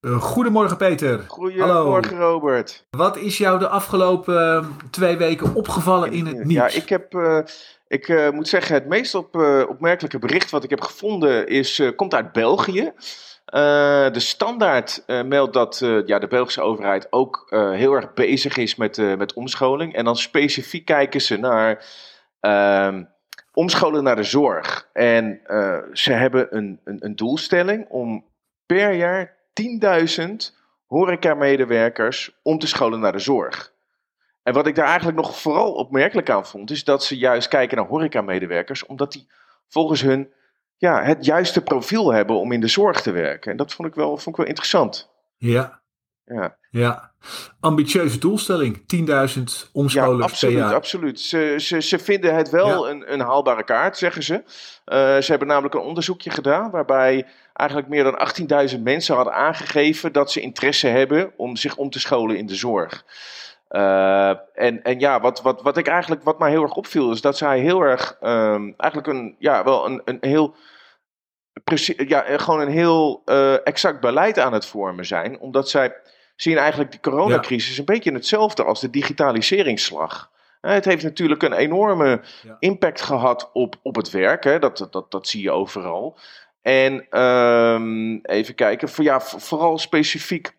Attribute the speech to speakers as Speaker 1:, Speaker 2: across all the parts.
Speaker 1: Uh, goedemorgen Peter.
Speaker 2: Goedemorgen Hallo. Robert.
Speaker 1: Wat is jou de afgelopen uh, twee weken opgevallen in het nieuws?
Speaker 2: Ja, ik heb, uh, ik uh, moet zeggen, het meest op, opmerkelijke bericht wat ik heb gevonden is, komt uit België. de standaard meldt dat ja, de Belgische overheid ook heel erg bezig is met, met omscholing. En dan specifiek kijken ze naar ehm, omscholen naar de zorg. En ze hebben een, een, een doelstelling om per jaar 10.000 horeca-medewerkers om te scholen naar de zorg. En wat ik daar eigenlijk nog vooral opmerkelijk aan vond, is dat ze juist kijken naar horeca-medewerkers, omdat die volgens hun ja, het juiste profiel hebben om in de zorg te werken. En dat vond ik wel, vond ik wel interessant.
Speaker 1: Ja. Ja. ja. Ambitieuze doelstelling. 10.000 omscholers ja,
Speaker 2: absoluut,
Speaker 1: per jaar.
Speaker 2: Absoluut. Ze, ze, ze vinden het wel een, een haalbare kaart, zeggen ze. Uh, ze hebben namelijk een onderzoekje gedaan waarbij eigenlijk meer dan 18.000 mensen hadden aangegeven dat ze interesse hebben om zich om te scholen in de zorg. Uh, en, en ja, wat, wat, wat ik eigenlijk, wat mij heel erg opviel, is dat zij heel erg, um, eigenlijk een, ja, wel een, een heel, ja, gewoon een heel uh, exact beleid aan het vormen zijn. Omdat zij zien eigenlijk die coronacrisis een beetje hetzelfde als de digitaliseringsslag. Het heeft natuurlijk een enorme impact gehad op, op het werk. Hè. Dat, dat, dat zie je overal. En um, even kijken, voor, ja, vooral specifiek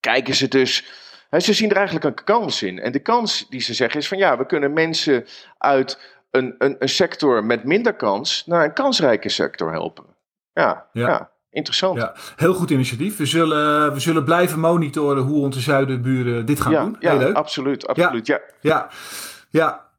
Speaker 2: kijken ze dus. Hè, ze zien er eigenlijk een kans in. En de kans die ze zeggen is van ja, we kunnen mensen uit een, een, een sector met minder kans naar een kansrijke sector helpen. Ja, ja. Interessant. Ja,
Speaker 1: heel goed initiatief. We zullen, we zullen blijven monitoren hoe onze zuidenburen dit gaan doen.
Speaker 2: Heel
Speaker 1: ja, leuk.
Speaker 2: absoluut. absoluut ja.
Speaker 1: Ja. ja,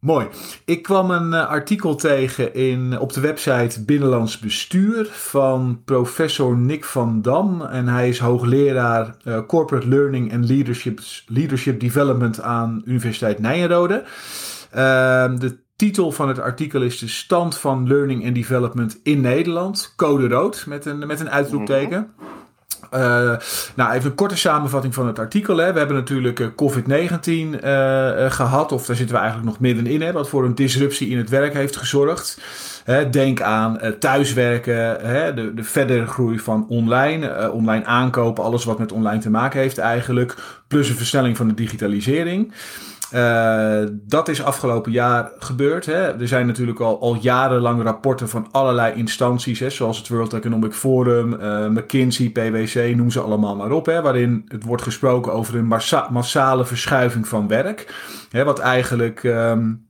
Speaker 1: Mooi. Ik kwam een uh, artikel tegen in, op de website Binnenlands Bestuur van professor Nick van Dam. En hij is hoogleraar uh, Corporate Learning and Leadership, Leadership Development aan Universiteit Nijenrode. Uh, de titel van het artikel is de stand van learning and development in Nederland. Code rood met een, met een uitroepteken. Mm uh, nou, even een korte samenvatting van het artikel. Hè. We hebben natuurlijk eh, COVID-19 uh, gehad, of daar zitten we eigenlijk nog middenin, hè, wat voor een disruptie in het werk heeft gezorgd. Hè, denk aan thuiswerken, hè, de, de verdere groei van online, online aankopen, alles wat met online te maken heeft eigenlijk, plus een versnelling van de digitalisering. Uh, dat is afgelopen jaar gebeurd. Hè. Er zijn natuurlijk al, al jarenlang rapporten van allerlei instanties, hè, zoals het World Economic Forum, uh, McKinsey, PwC, noem ze allemaal maar op. Hè, waarin het wordt gesproken over een massa massale verschuiving van werk. Hè, wat eigenlijk. Um,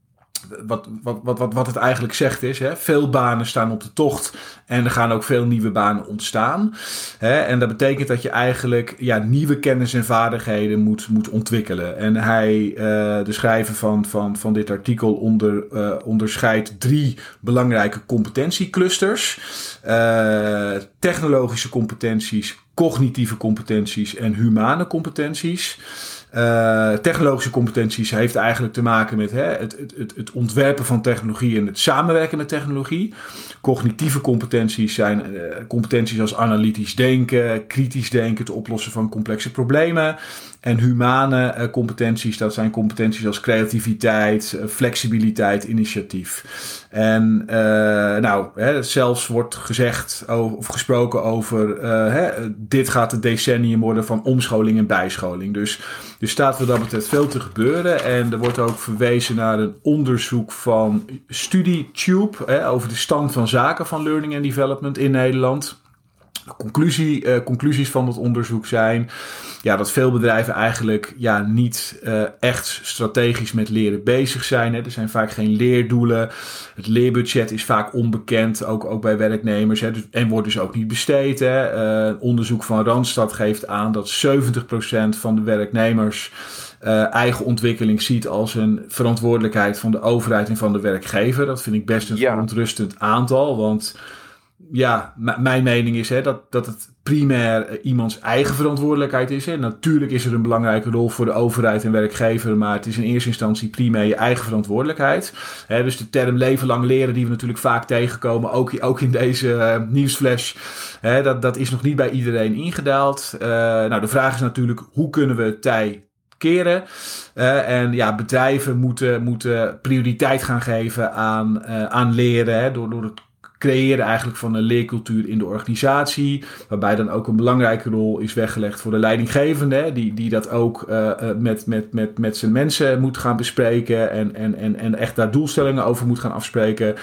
Speaker 1: wat, wat, wat, wat, het eigenlijk zegt is, hè, veel banen staan op de tocht en er gaan ook veel nieuwe banen ontstaan. Hè, en dat betekent dat je eigenlijk ja, nieuwe kennis en vaardigheden moet, moet ontwikkelen. En hij, uh, de schrijver van, van, van dit artikel, onder, uh, onderscheidt drie belangrijke competentieclusters: uh, technologische competenties, cognitieve competenties en humane competenties. Uh, technologische competenties heeft eigenlijk te maken met hè, het, het, het, ontwerpen van technologie en het samenwerken met technologie. Cognitieve competenties zijn uh, competenties als analytisch denken, kritisch denken, het oplossen van complexe problemen. En humane uh, competenties, dat zijn competenties als creativiteit, flexibiliteit, initiatief. En nou, hè, zelfs wordt gezegd of gesproken over hè, dit gaat het decennium worden van omscholing en bijscholing. Dus er staat wat dat betreft veel te gebeuren. En er wordt ook verwezen naar een onderzoek van StudyTube hè, over de stand van zaken van learning and development in Nederland. Conclusie, uh, conclusies van dat onderzoek zijn ja, dat veel bedrijven eigenlijk ja, niet uh, echt strategisch met leren bezig zijn. Hè. Er zijn vaak geen leerdoelen. Het leerbudget is vaak onbekend, ook, ook bij werknemers. Hè. Dus, en wordt dus ook niet besteed. Hè. Uh, onderzoek van Randstad geeft aan dat 70% van de werknemers uh, eigen ontwikkeling ziet als een verantwoordelijkheid van de overheid en van de werkgever. Dat vind ik best een ja. verontrustend aantal, want ja, mijn mening is hè, dat, dat het primair eh, iemands eigen verantwoordelijkheid is. Hè. Natuurlijk is er een belangrijke rol voor de overheid en werkgever, maar het is in eerste instantie primair je eigen verantwoordelijkheid. Hè, dus de term leven lang leren, die we natuurlijk vaak tegenkomen, ook, ook in deze uh, nieuwsflash, hè, dat, dat is nog niet bij iedereen ingedaald. Uh, nou, de vraag is natuurlijk, hoe kunnen we tij keren. en ja, bedrijven moeten, moeten prioriteit gaan geven aan, aan leren. Hè, door, door het creëren eigenlijk van een leercultuur in de organisatie. Waarbij dan ook een belangrijke rol is weggelegd voor de leidinggevende. Die, die dat ook uh, met, met, met, met zijn mensen moet gaan bespreken. En, en, en, en echt daar doelstellingen over moet gaan afspreken.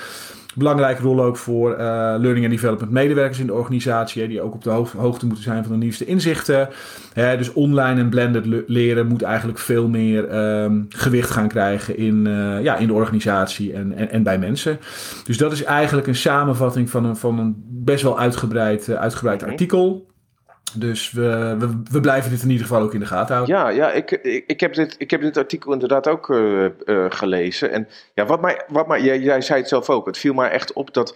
Speaker 1: Belangrijke rol ook voor uh, learning and development medewerkers in de organisatie. die ook op de hoogte moeten zijn van de nieuwste inzichten. Hè, dus online en blended leren moet eigenlijk veel meer um, gewicht gaan krijgen in, uh, ja, in de organisatie en, en, en, bij mensen. Dus dat is eigenlijk een samenvatting van een, van een best wel uitgebreid, uh, uitgebreid artikel. Dus we, we, we, blijven dit in ieder geval ook in de gaten houden.
Speaker 2: Ja, ja ik, ik, ik, heb, dit, ik heb dit artikel inderdaad ook uh, uh, gelezen. En ja, wat mij, wat mij, jij, jij, zei het zelf ook. Het viel mij echt op dat 70%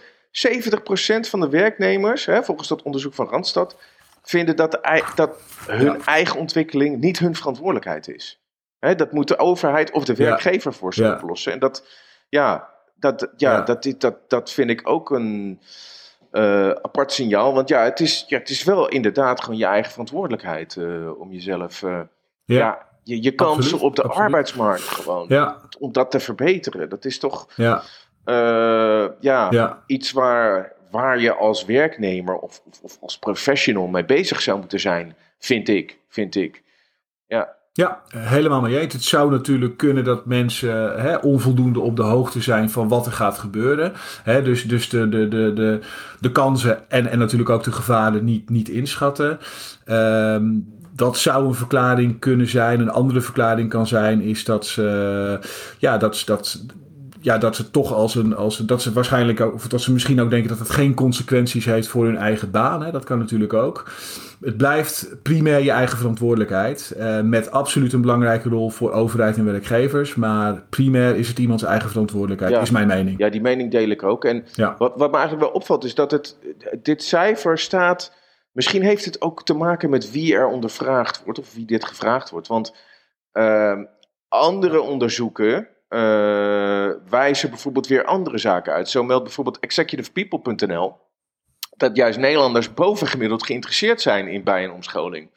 Speaker 2: van de werknemers, hè, volgens dat onderzoek van Randstad, vinden dat, de, dat hun ja. eigen ontwikkeling niet hun verantwoordelijkheid is. Hè, dat moet de overheid of de werkgever ja. voor ze oplossen. En dat, ja, dat, ja, Dat, dat, dat vind ik ook een uh, apart signaal. Want ja het, is, ja, het is wel inderdaad gewoon je eigen verantwoordelijkheid uh, om jezelf. Uh, ja. ja. je, je kansen op de absoluut. arbeidsmarkt gewoon. Ja. Om dat te verbeteren. Dat is toch. Ja. ja, ja, iets waar, waar je als werknemer of, of, of als professional mee bezig zou moeten zijn, vind ik. Vind ik. Ja.
Speaker 1: Ja, helemaal mee. Het zou natuurlijk kunnen dat mensen hè, onvoldoende op de hoogte zijn van wat er gaat gebeuren. Hè, dus dus de, de, de, de, de kansen en, en natuurlijk ook de gevaren niet, niet inschatten. Um, dat zou een verklaring kunnen zijn. Een andere verklaring kan zijn, is dat ze, ja, dat, dat, ja, dat ze toch als een. Als, dat ze waarschijnlijk ook. Of dat ze misschien ook denken dat het geen consequenties heeft voor hun eigen baan. Hè? Dat kan natuurlijk ook. Het blijft primair je eigen verantwoordelijkheid. Uh, met absoluut een belangrijke rol voor overheid en werkgevers. Maar primair is het iemands eigen verantwoordelijkheid, is mijn mening.
Speaker 2: Ja, die mening deel ik ook. En ja. wat, wat me eigenlijk wel opvalt, is dat het, dit cijfer staat. Misschien heeft het ook te maken met wie er ondervraagd wordt, of wie dit gevraagd wordt. Want uh, andere onderzoeken uh, wijzen bijvoorbeeld weer andere zaken uit. Zo meldt bijvoorbeeld executivepeople.nl dat juist Nederlanders bovengemiddeld geïnteresseerd zijn in bij- en omscholing.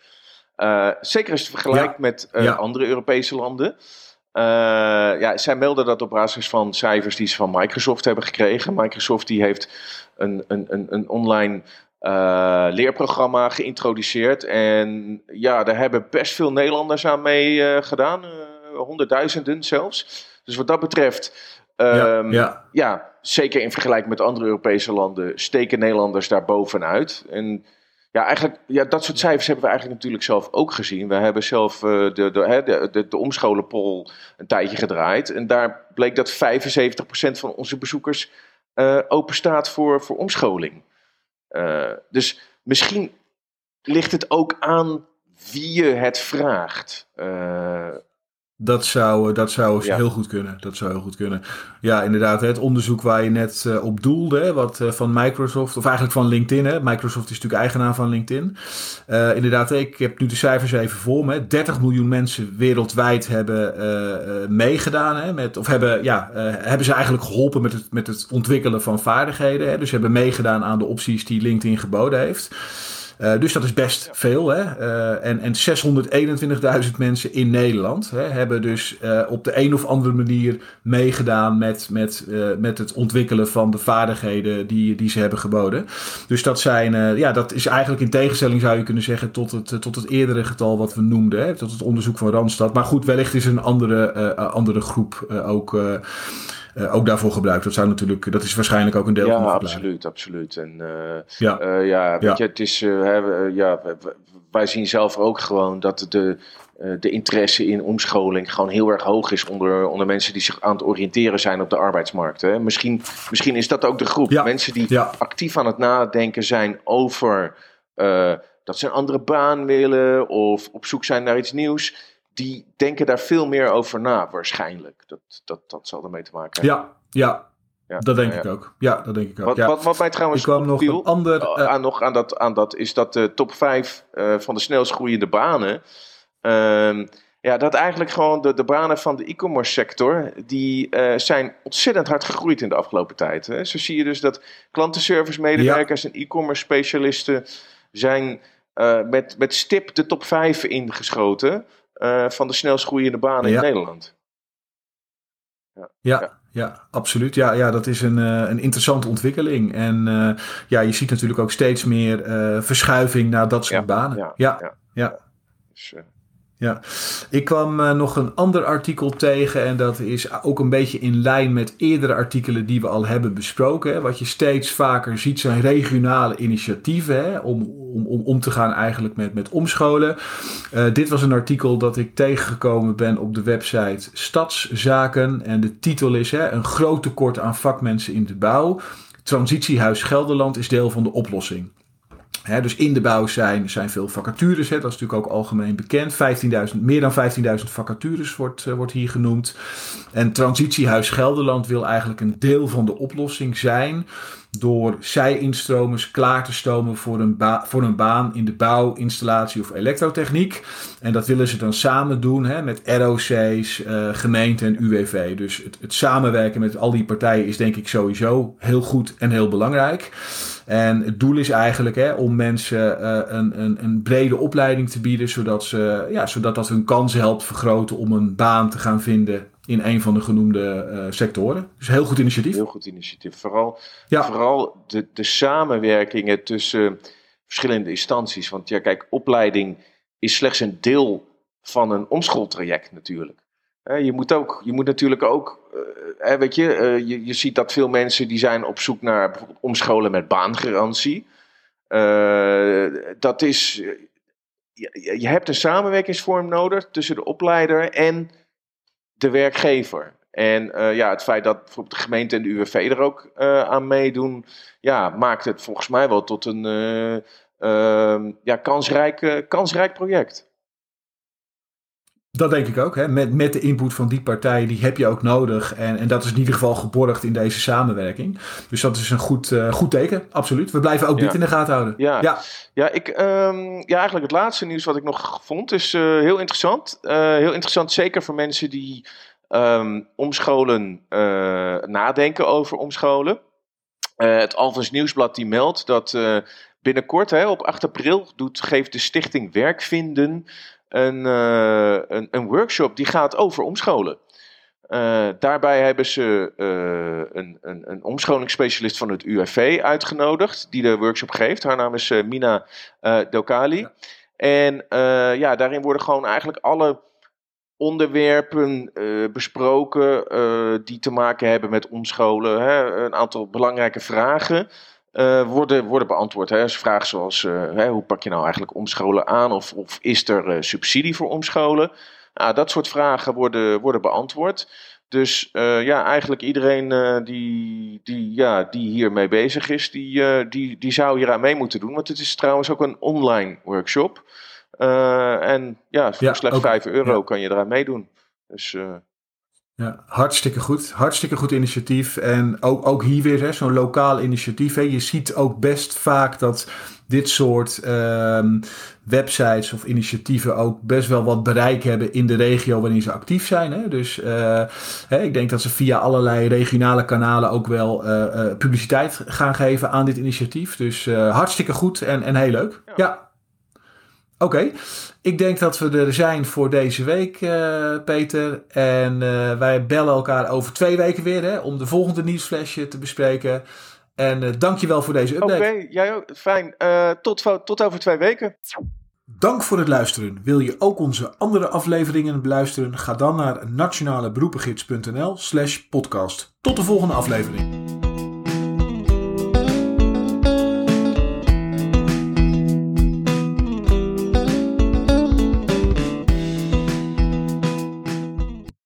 Speaker 2: Uh, zeker als je het vergelijkt ja. met uh, ja. andere Europese landen. ja, zij melden dat op basis van cijfers die ze van Microsoft hebben gekregen. Microsoft die heeft een, een, een, een online leerprogramma geïntroduceerd. En ja, daar hebben best veel Nederlanders aan mee gedaan. honderdduizenden zelfs. Dus wat dat betreft, um, ja, zeker in vergelijking met andere Europese landen, steken Nederlanders daar bovenuit. En ja, eigenlijk, ja, dat soort cijfers hebben we eigenlijk natuurlijk zelf ook gezien. We hebben zelf uh, de, de, de, de, de omscholenpoll een tijdje gedraaid. En daar bleek dat 75% van onze bezoekers uh, open staat voor, voor omscholing. Uh, dus misschien ligt het ook aan wie je het vraagt.
Speaker 1: Dat zou, dat zou heel goed kunnen. Dat zou heel goed kunnen. Ja, inderdaad. Het onderzoek waar je net uh, op doelde, wat uh, van Microsoft, of eigenlijk van LinkedIn. Hè. Microsoft is natuurlijk eigenaar van LinkedIn. Uh, inderdaad, ik heb nu de cijfers even voor me. 30 miljoen mensen wereldwijd hebben meegedaan. Hè, met, of hebben, ja, hebben ze eigenlijk geholpen met het, met het ontwikkelen van vaardigheden. Hè. Dus hebben meegedaan aan de opties die LinkedIn geboden heeft. Uh, dus dat is best veel. Hè? Uh, en, en 621.000 mensen in Nederland hè, hebben dus uh, op de een of andere manier meegedaan met, met, met het ontwikkelen van de vaardigheden die, die ze hebben geboden. Dus dat, zijn, ja, dat is eigenlijk in tegenstelling zou je kunnen zeggen tot het, tot het eerdere getal wat we noemden. Hè? Tot het onderzoek van Randstad. Maar goed, wellicht is een andere, andere groep ook uh, ook daarvoor gebruikt. Dat zou natuurlijk, dat is waarschijnlijk ook een deel
Speaker 2: ja,
Speaker 1: van de
Speaker 2: absoluut, absoluut. En uh, ja, uh, ja, weet je, het is, hè, ja, wij zien zelf ook gewoon dat de, de interesse in omscholing gewoon heel erg hoog is onder, onder mensen die zich aan het oriënteren zijn op de arbeidsmarkt. Hè. Misschien, misschien is dat ook de groep. Ja. Mensen die ja. actief aan het nadenken zijn over dat ze een andere baan willen of op zoek zijn naar iets nieuws die denken daar veel meer over na, waarschijnlijk. Dat, dat, dat zal ermee te maken
Speaker 1: hebben. Ja, ja.
Speaker 2: ja.
Speaker 1: Dat denk ik ook. Ja, dat denk ik ook.
Speaker 2: Wat, wat, wat mij trouwens
Speaker 1: ik kwam nog een ander,
Speaker 2: uh, aan, nog aan, dat, aan dat is dat de top 5 uh, van de snelst groeiende banen. Uh, ja, dat eigenlijk gewoon de, de banen van de e-commerce sector, die uh, zijn ontzettend hard gegroeid in de afgelopen tijd. Hè. Zo zie je dus dat klantenservice medewerkers ja. en e-commerce specialisten zijn uh, met, met stip de top 5 ingeschoten uh, van de snelst groeiende banen ja. in Nederland.
Speaker 1: Ja, ja, ja. absoluut. Ja, ja, dat is een, uh, een interessante ontwikkeling. En uh, ja, je ziet natuurlijk ook steeds meer verschuiving naar dat soort banen. Ja, ja. ja. Dus, ik kwam uh, nog een ander artikel tegen en dat is ook een beetje in lijn met eerdere artikelen die we al hebben besproken. Wat je steeds vaker ziet zijn regionale initiatieven hè, om, om, om, om te gaan eigenlijk met, met omscholen. Uh, dit was een artikel dat ik tegengekomen ben op de website Stadszaken en de titel is hè, een groot tekort aan vakmensen in de bouw. Transitiehuis Gelderland is deel van de oplossing. Dus in de bouw zijn, zijn veel vacatures. Dat is natuurlijk ook algemeen bekend. 15.000, meer dan 15.000 vacatures wordt, uh, wordt hier genoemd. En Transitiehuis Gelderland wil eigenlijk een deel van de oplossing zijn. Door zij-instromers klaar te stomen voor een, voor een baan in de bouw, installatie of elektrotechniek. En dat willen ze dan samen doen he, met ROC's, uh, gemeente en UWV. Dus het, het samenwerken met al die partijen is denk ik sowieso heel goed en heel belangrijk. En het doel is eigenlijk hè, om mensen uh, een, een, een, brede opleiding te bieden, zodat, ze, ja, zodat dat hun kansen helpt vergroten om een baan te gaan vinden in een van de genoemde uh, sectoren. Dus heel goed initiatief.
Speaker 2: Heel goed initiatief. Vooral, ja. vooral de, de samenwerkingen tussen verschillende instanties. Want ja, kijk, opleiding is slechts een deel van een omschooltraject natuurlijk. Je moet, ook, je moet natuurlijk ook, uh, weet je, uh, je, je ziet dat veel mensen die zijn op zoek naar bijvoorbeeld omscholen met baangarantie. Uh, dat is, je, je, hebt een samenwerkingsvorm nodig tussen de opleider en de werkgever. En ja, het feit dat bijvoorbeeld de gemeente en de UWV er ook aan meedoen, ja, maakt het volgens mij wel tot een ja, kansrijk, kansrijk project.
Speaker 1: Dat denk ik ook. Hè. Met, met de input van die partijen, die heb je ook nodig. En, en dat is in ieder geval geborgd in deze samenwerking. Dus dat is een goed, uh, goed teken, absoluut. We blijven ook ja. dit in de gaten houden.
Speaker 2: Ja, ja. ja, ik, um, ja eigenlijk het laatste nieuws wat ik nog vond is uh, heel interessant. Uh, heel interessant zeker voor mensen die um, omscholen, nadenken over omscholen. het Alphens Nieuwsblad die meldt dat binnenkort, hè, op 8 april, doet, geeft de stichting Werkvinden een, uh, een, een, workshop die gaat over omscholen. Uh, daarbij hebben ze uh, een, een, een omscholingsspecialist van het UFV uitgenodigd, die de workshop geeft. Haar naam is Mina Dokali. Ja. En ja, daarin worden gewoon eigenlijk alle onderwerpen besproken die te maken hebben met omscholen. Hè? Een aantal belangrijke vragen. Uh, worden, worden beantwoord. Hè. Dus vragen zoals, uh, hè, hoe pak je nou eigenlijk omscholen aan? Of, of is er uh, subsidie voor omscholen? Nou, dat soort vragen worden, worden beantwoord. Dus ja, eigenlijk iedereen die, die, ja, die hiermee bezig is, die, die, die zou hier aan mee moeten doen. Want het is trouwens ook een online workshop. en ja, voor ja, slechts ook, 5 euro ja. kan je eraan meedoen. Dus...
Speaker 1: Ja, hartstikke goed. Hartstikke goed initiatief. En ook, ook hier weer zo'n lokaal initiatief. Hè. Je ziet ook best vaak dat dit soort um, websites of initiatieven ook best wel wat bereik hebben in de regio waarin ze actief zijn. Hè. Dus uh, hè, ik denk dat ze via allerlei regionale kanalen ook wel uh, uh, publiciteit gaan geven aan dit initiatief. Dus hartstikke goed en, en heel leuk. ja. ja. Oké, okay. ik denk dat we er zijn voor deze week, uh, Peter. En uh, wij bellen elkaar over twee weken weer hè, om de volgende nieuwsflesje te bespreken. En uh, dankjewel voor deze update.
Speaker 2: Oké, okay, jij ook. Fijn. tot, tot over twee weken.
Speaker 1: Dank voor het luisteren. Wil je ook onze andere afleveringen beluisteren? Ga dan naar nationaleberoepengids.nl slash podcast. Tot de volgende aflevering.